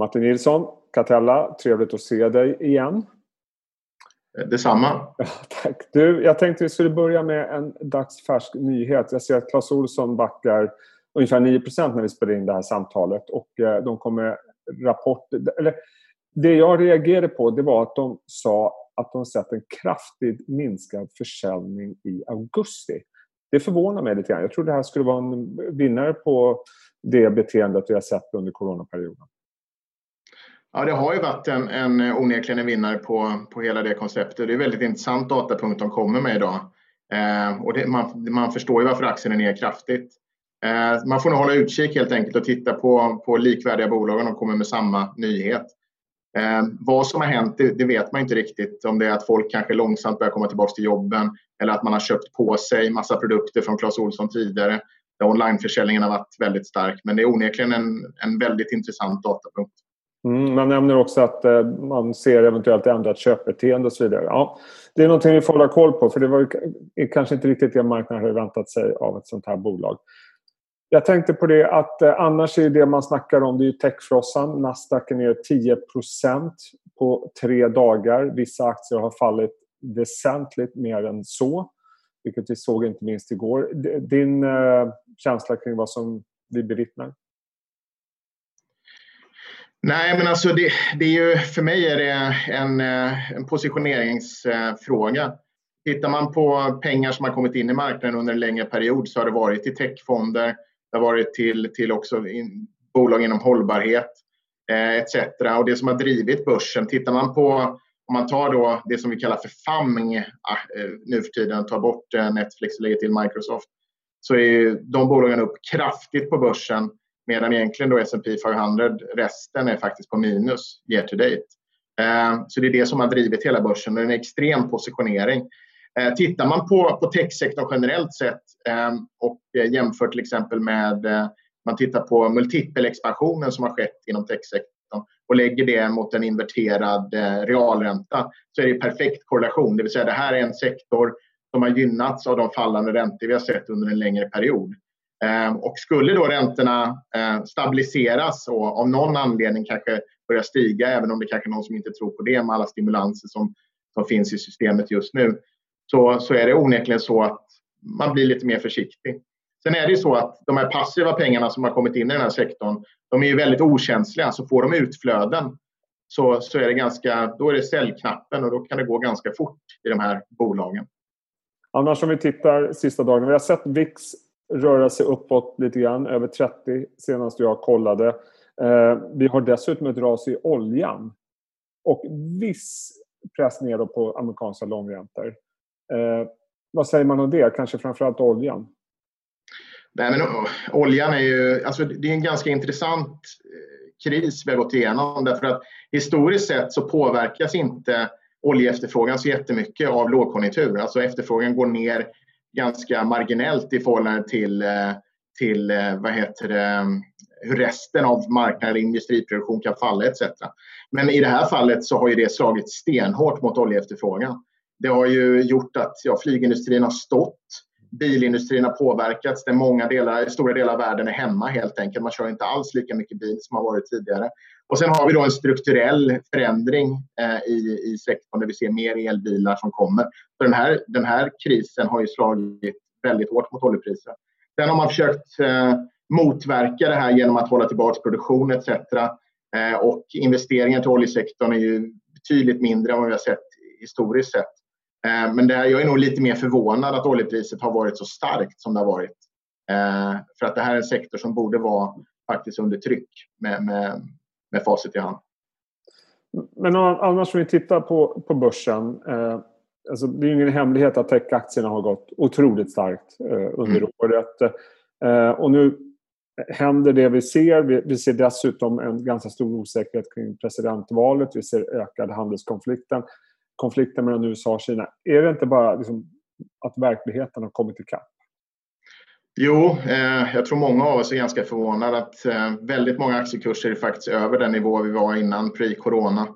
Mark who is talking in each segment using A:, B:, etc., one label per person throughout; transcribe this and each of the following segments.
A: Martin Nilsson, Catella, trevligt att se dig igen.
B: Detsamma.
A: Ja, tack. Du, jag tänkte vi skulle börja med en dagsfärsk nyhet. Jag ser att Clas Olsson backar ungefär 9% när vi spelar in det här samtalet. Och eh, de kommer rapport... Eller, det jag reagerade på det var att de sa att de sett en kraftigt minskad försäljning i augusti. Det förvånar mig lite grann. Jag trodde det här skulle vara en vinnare på det beteendet vi har sett under coronaperioden.
B: Ja, det har ju varit en, en eh, onekligen en vinnare på, på hela det konceptet. Det är väldigt intressant datapunkt de kommer med idag. Eh, och det, man, man förstår ju varför aktien är ner kraftigt. Eh, man får nog hålla utkik helt enkelt och titta på, på likvärdiga bolag om de kommer med samma nyhet. Eh, vad som har hänt det, det, vet man inte riktigt. Om det är att folk kanske långsamt börjar komma tillbaka till jobben eller att man har köpt på sig massa produkter från Clas Ohlson tidigare. Där onlineförsäljningen har varit väldigt stark. Men det är onekligen en, en väldigt intressant datapunkt.
A: Mm, man nämner också att eh, man ser eventuellt ändrat köpbeteende och så vidare. Ja, det är någonting vi får hålla koll på för det var kanske inte riktigt det marknaden hade väntat sig av ett sånt här bolag. Jag tänkte på det att eh, annars är det man snackar om det är techfrossan. Nasdaq är ner 10% på tre dagar. Vissa aktier har fallit väsentligt mer än så. Vilket vi såg inte minst igår. Din eh, känsla kring vad som vi bevittnar?
B: Nej, men alltså det, det, är ju, för mig är det en, eh, en positioneringsfråga. Tittar man på pengar som har kommit in i marknaden under en längre period så har det varit till techfonder, det har varit till, till också in, bolag inom hållbarhet eh, etc. Och det som har drivit börsen, tittar man på om man tar då det som vi kallar för FAMG ah, eh, nu för tiden, tar bort eh, Netflix och lägger till Microsoft, så är de bolagen upp kraftigt på börsen Medan egentligen då S&P 500, resten är faktiskt på minus year to date. Eh, så det är det som har drivit hela börsen. Det är en extrem positionering. Eh, tittar man på, på techsektorn generellt sett eh, och jämför till exempel med man tittar på multipelexpansionen som har skett inom techsektorn och lägger det mot en inverterad realränta så är det perfekt korrelation. Det vill säga det här är en sektor som har gynnats av de fallande räntor vi har sett under en längre period. Ehm, och skulle då räntorna eh, stabiliseras och av någon anledning kanske börja stiga, även om det kanske är någon som inte tror på det med alla stimulanser som, som finns i systemet just nu, så, så är det onekligen så att man blir lite mer försiktig. Sen är det ju så att de här passiva pengarna som har kommit in i den här sektorn, de är ju väldigt okänsliga. Så får de utflöden så, så är det ganska, då är det säljknappen och då kan det gå ganska fort i de här bolagen.
A: Annars om vi tittar sista dagen, vi har sett VIX röra sig uppåt lite grann, över 30 senast jag kollade. Eh, vi har dessutom ett ras i oljan och viss press nedåt på amerikanska långräntor. Eh, vad säger man om det? Kanske framförallt oljan?
B: Nej, men, oljan är ju alltså, det är en ganska intressant eh, kris vi har gått igenom därför att historiskt sett så påverkas inte oljeefterfrågan så jättemycket av lågkonjunktur. Alltså efterfrågan går ner ganska marginellt i förhållande till, eh, till eh, vad heter det, hur resten av marknaden, industriproduktion kan falla etc. Men i det här fallet så har ju det slagit stenhårt mot oljeefterfrågan. Det har ju gjort att ja, flygindustrin har stått, bilindustrin har påverkats, där många delar, stora delar av världen är hemma helt enkelt. Man kör inte alls lika mycket bil som har varit tidigare. Och sen har vi då en strukturell förändring eh, i, i sektorn där vi ser mer elbilar som kommer. För den, här, den här krisen har ju slagit väldigt hårt mot oljepriset. Sen har man försökt eh, motverka det här genom att hålla tillbaka produktion etc. Eh, och investeringar till oljesektorn är ju betydligt mindre än vad vi har sett historiskt sett. Eh, men det, jag är nog lite mer förvånad att oljepriset har varit så starkt som det har varit. Eh, för att det här är en sektor som borde vara faktiskt under tryck med, med, med facit i hand.
A: Men annars om vi tittar på, på börsen. Eh, alltså det är ingen hemlighet att techaktierna har gått otroligt starkt eh, under mm. året. Eh, och nu händer det vi ser. Vi, vi, ser dessutom en ganska stor osäkerhet kring presidentvalet. Vi ser ökad handelskonflikten. Konflikten mellan USA och Kina. Är det inte bara liksom, att verkligheten har kommit ikapp?
B: Jo, eh, jag tror många av oss är ganska förvånade att eh, väldigt många aktiekurser är faktiskt över den nivå vi var innan pre-corona.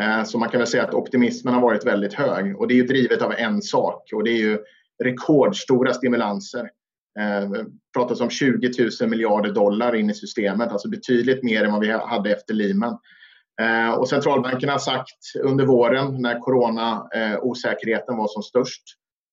B: Eh, så man kan väl säga att optimismen har varit väldigt hög och det är ju drivet av en sak och det är ju rekordstora stimulanser. Det pratas om 20 000 miljarder dollar in i systemet, alltså betydligt mer än vad vi hade efter Lehman. Eh, och centralbanken har sagt under våren när corona-osäkerheten eh, var som störst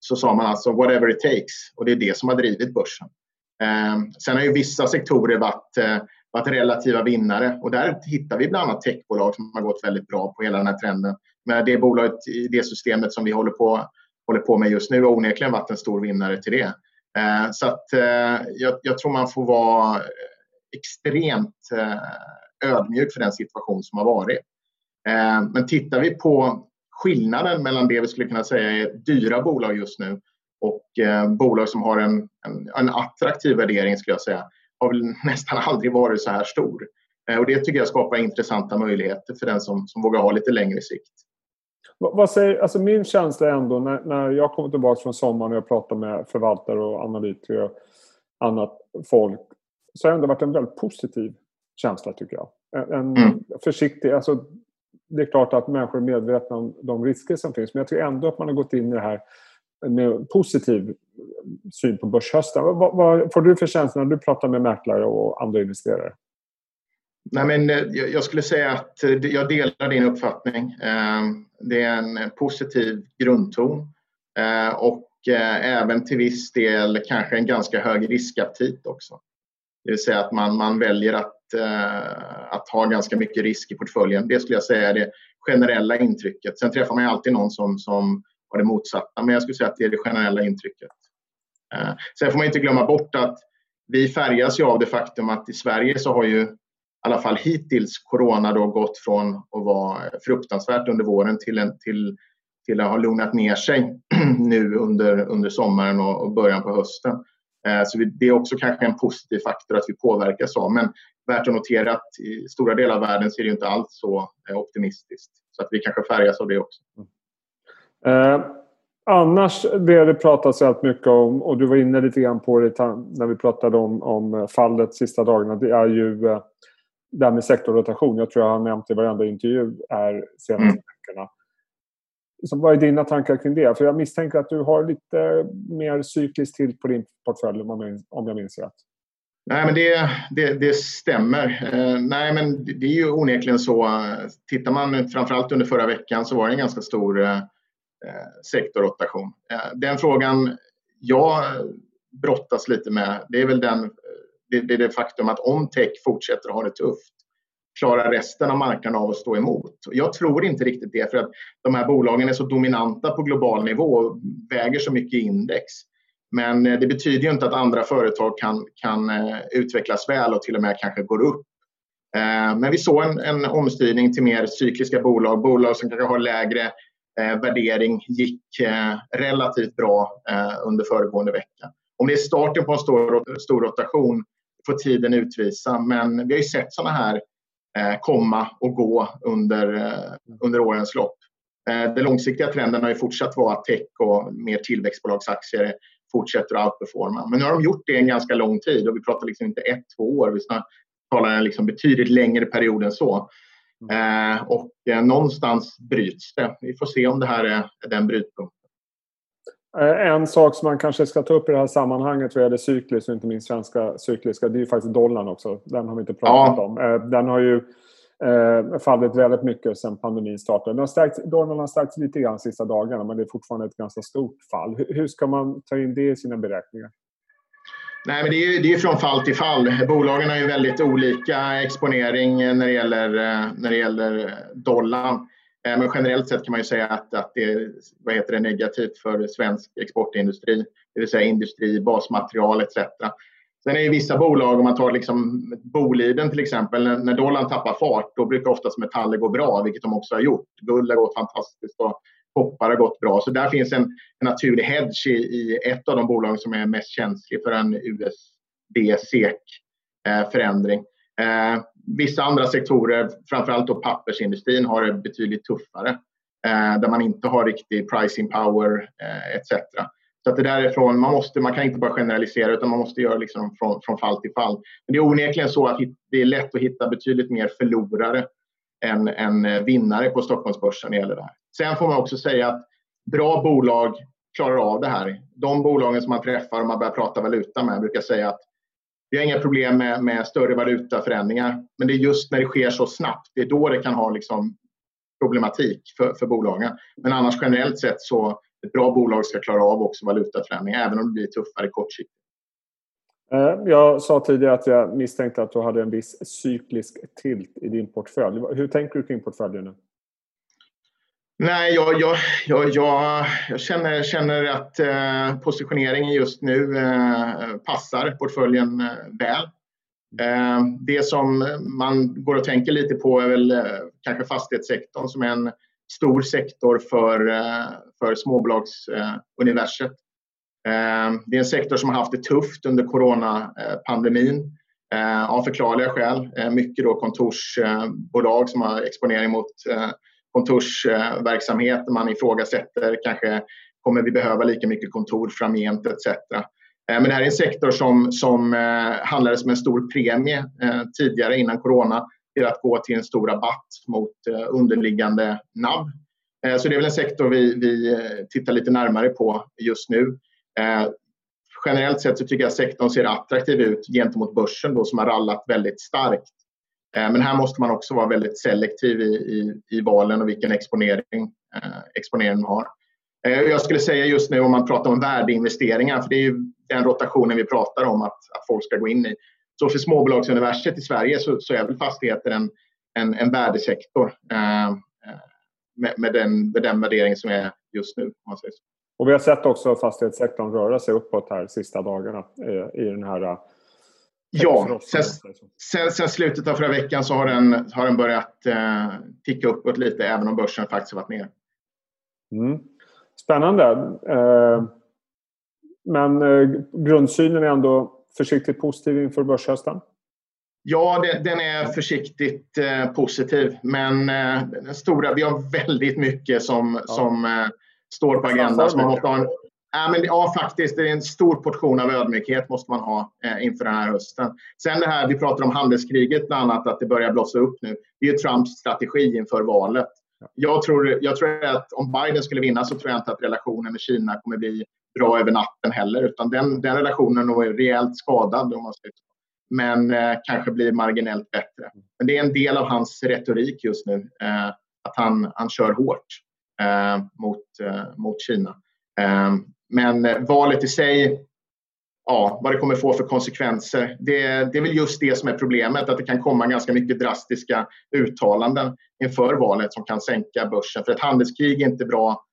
B: så sa man alltså whatever it takes och det är det som har drivit börsen. Eh, sen har ju vissa sektorer varit, varit relativa vinnare och där hittar vi bland annat techbolag som har gått väldigt bra på hela den här trenden. Men det bolaget i det systemet som vi håller på, håller på med just nu har onekligen varit en stor vinnare till det. Så att jag, jag tror man får vara extremt ödmjuk för den situation som har varit. Eh, men tittar vi på skillnaden mellan det vi skulle kunna säga är dyra bolag just nu och eh, bolag som har en, en, en attraktiv värdering skulle jag säga har väl nästan aldrig varit så här stor. Eh, och det tycker jag skapar intressanta möjligheter för den som, som vågar ha lite längre sikt.
A: Vad säger, alltså min känsla är ändå när, när jag kommer tillbaka från sommaren och jag pratar med förvaltare och analytiker och annat folk så har det ändå varit en väldigt positiv känsla tycker jag. En mm. försiktig, alltså det är klart att människor är medvetna om de risker som finns men jag tycker ändå att man har gått in i det här med positiv syn på börshösten. Vad, vad får du för känsla när du pratar med mäklare och andra investerare?
B: Nej, men eh, jag skulle säga att eh, jag delar din uppfattning. Eh, det är en positiv grundton och även till viss del kanske en ganska hög riskaptit också. Det vill säga att man, man väljer att, eh, att ha ganska mycket risk i portföljen. Det skulle jag säga är det generella intrycket. Sen träffar man ju alltid någon som, som har det motsatta, men jag skulle säga att det är det generella intrycket. Eh, sen får man inte glömma bort att vi färgas ju av det faktum att i Sverige så har ju i alla fall hittills corona då gått från att vara fruktansvärt under våren till, en, till, till att ha lugnat ner sig nu under, under sommaren och, och början på hösten. Eh, så det är också kanske en positiv faktor att vi påverkas av. Men värt att notera att i stora delar av världen ser det inte alls så eh, optimistiskt. Så att vi kanske färgas av det också.
A: Eh, annars, det det pratas väldigt mycket om och du var inne lite grann på det när vi pratade om, om fallet sista dagarna. Det är ju eh, det här med sektorrotation, jag tror jag har nämnt i varenda intervju här senaste mm. veckorna liksom, vad är dina tankar kring det? För jag misstänker att du har lite mer cykliskt till på din portfölj om jag minns rätt.
B: Nej, men det, det, det stämmer. Eh, nej, men det är ju onekligen så. Tittar man framförallt under förra veckan så var det en ganska stor eh, sektorrotation. Eh, den frågan jag brottas lite med, det är väl den eh, det, det är det faktum att om tech fortsätter att ha det tufft klarar resten av marknaden av att stå emot? Jag tror inte riktigt det för att de här bolagen är så dominanta på global nivå och väger så mycket index. Men eh, det betyder ju inte att andra företag kan, kan eh, utvecklas väl och till och med kanske går upp. Eh, men vi såg en, en omstyrning till mer cykliska bolag, bolag som kanske har lägre värdering gick relativt bra under föregående vecka. Om det är starten på en stor, stor rotation får tiden utvisa. Men vi har ju sett sådana här komma och gå under, eh, under årens lopp. Eh, den långsiktiga trenden har ju fortsatt vara att tech och mer tillväxtbolagsaktier fortsätter att outperforma. Men nu har de gjort det en ganska lång tid och vi pratar liksom inte ett, två år. Vi talar en liksom betydligt längre period än så. Eh, och eh, någonstans bryts det. Vi får se om det här är den brytpunkten.
A: Eh, en sak som man kanske ska ta upp i det här sammanhanget vad gäller cykliskt och inte minst svenska cykliska, det är ju faktiskt dollarn också. Den har vi inte pratat ja. om. Eh, den har ju eh, fallit väldigt mycket sedan pandemin startade. Den har stärkt, dollarn har stärkts lite grann de sista dagarna men det är fortfarande ett ganska stort fall. Hur ska man ta in det i sina beräkningar?
B: Nej, men det är, det är från fall till fall. Bolagen har ju väldigt olika exponering när det gäller, när det gäller dollarn. Eh, men generellt sett kan man ju säga att, att det är vad heter det, negativt för svensk exportindustri, det vill säga industri, basmaterial etc. Sen är ju vissa bolag, om man tar liksom Boliden till exempel, när, när dollarn tappar fart då brukar oftast metaller gå bra, vilket de också har gjort. Guld har gått fantastiskt och koppar har gått bra. Så där finns en, en naturlig hedge i, i, ett av de bolag som är mest känslig för en USD-SEK-förändring. Eh, Eh, vissa andra sektorer, framförallt då pappersindustrin, har det betydligt tuffare. Eh, där man inte har riktig pricing power eh, etc. Så att det därifrån, man, måste, man kan inte bara generalisera utan man måste göra liksom från, från fall till fall. Men det är onekligen så att det är lätt att hitta betydligt mer förlorare än, än eh, vinnare på Stockholmsbörsen när det gäller det här. Sen får man också säga att bra bolag klarar av det här. De bolagen som man träffar och man börjar prata valuta med brukar säga att vi har inga problem med, med större valutaförändringar. Men det är just när det sker så snabbt, det är då det kan ha liksom problematik för, för bolagen. Men annars generellt sett så ett bra bolag ska klara av också valutaförändringar även om det blir tuffare kortsiktigt.
A: Eh, jag sa tidigare att jag misstänkte att du hade en viss cyklisk tilt i din portfölj. Hur tänker du kring portföljen nu?
B: Nej, jag, jag, jag, jag, jag känner, känner att eh, positioneringen just nu eh, passar portföljen eh, väl. Eh, det som man går och tänker lite på är väl eh, kanske fastighetssektorn som är en stor sektor för, eh, för småbolagsuniverset. Eh, det är en sektor som har haft det tufft under coronapandemin eh, av förklarliga skäl. Eh, mycket då kontorsbolag som har exponering mot kontorsverksamhet. Man ifrågasätter kanske kommer vi behöva lika mycket kontor framgent etc. Eh, men det här är en sektor som, som eh, handlades med en stor premie eh, tidigare innan corona till att gå till en stor rabatt mot underliggande NAV. Så det är väl en sektor vi, vi tittar lite närmare på just nu. Generellt sett så tycker jag sektorn ser attraktiv ut gentemot börsen då, som har rallat väldigt starkt. Eh, men här måste man också vara väldigt selektiv i, i, i valen och vilken exponering, eh, exponering man har. Eh, jag skulle säga just nu om man pratar om värdeinvesteringar, för det är ju den rotationen vi pratar om att, att folk ska gå in i. Så för småbolagsuniverset i Sverige så, så är väl fastigheter en, en, en värdesektor eh, med, med, den, med den värdering som är just nu. man säger så.
A: Och vi har sett också fastighetssektorn röra sig uppåt här sista dagarna eh, i den här
B: Ja, sen, sen, sen, slutet av förra veckan så har den, har den börjat eh, ticka uppåt lite även om börsen faktiskt har varit ner.
A: Mm. Spännande. Eh, men eh, grundsynen är ändå försiktigt positiv inför börshösten?
B: Ja, det, den är försiktigt eh, positiv. Men eh, den stora, vi har väldigt mycket som, ja. som eh, står på agendan. Så man måste ha en, Ja, men, ja, faktiskt. Det är en stor portion av ödmjukhet måste man ha eh, inför den här hösten. Sen det här, vi pratar om handelskriget bland annat, att det börjar blossa upp nu. Det är ju Trumps strategi inför valet. Jag tror, jag tror att om Biden skulle vinna så tror jag inte att relationen med Kina kommer bli bra över natten heller. Utan den, den relationen är rejält skadad om man ska Men eh, kanske blir marginellt bättre. Men det är en del av hans retorik just nu. Eh, att han, han kör hårt eh, mot, eh, mot Kina. Men eh, valet i sig, ja, vad det kommer få för konsekvenser. Det, det är väl just det som är problemet, att det kan komma ganska mycket drastiska uttalanden inför valet som kan sänka börsen. För ett handelskrig är inte bra,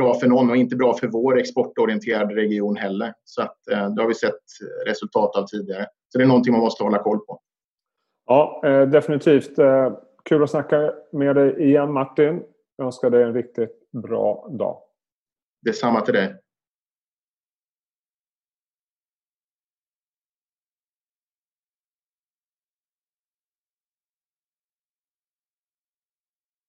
B: bra för någon och inte bra för vår exportorienterade region heller. Så att, eh, det har vi sett resultat av tidigare. Så det är någonting man måste hålla koll på.
A: Ja, eh, definitivt. Kul att snacka med dig igen Martin. Jag önskar dig en riktigt bra dag.
B: Detsamma till dig.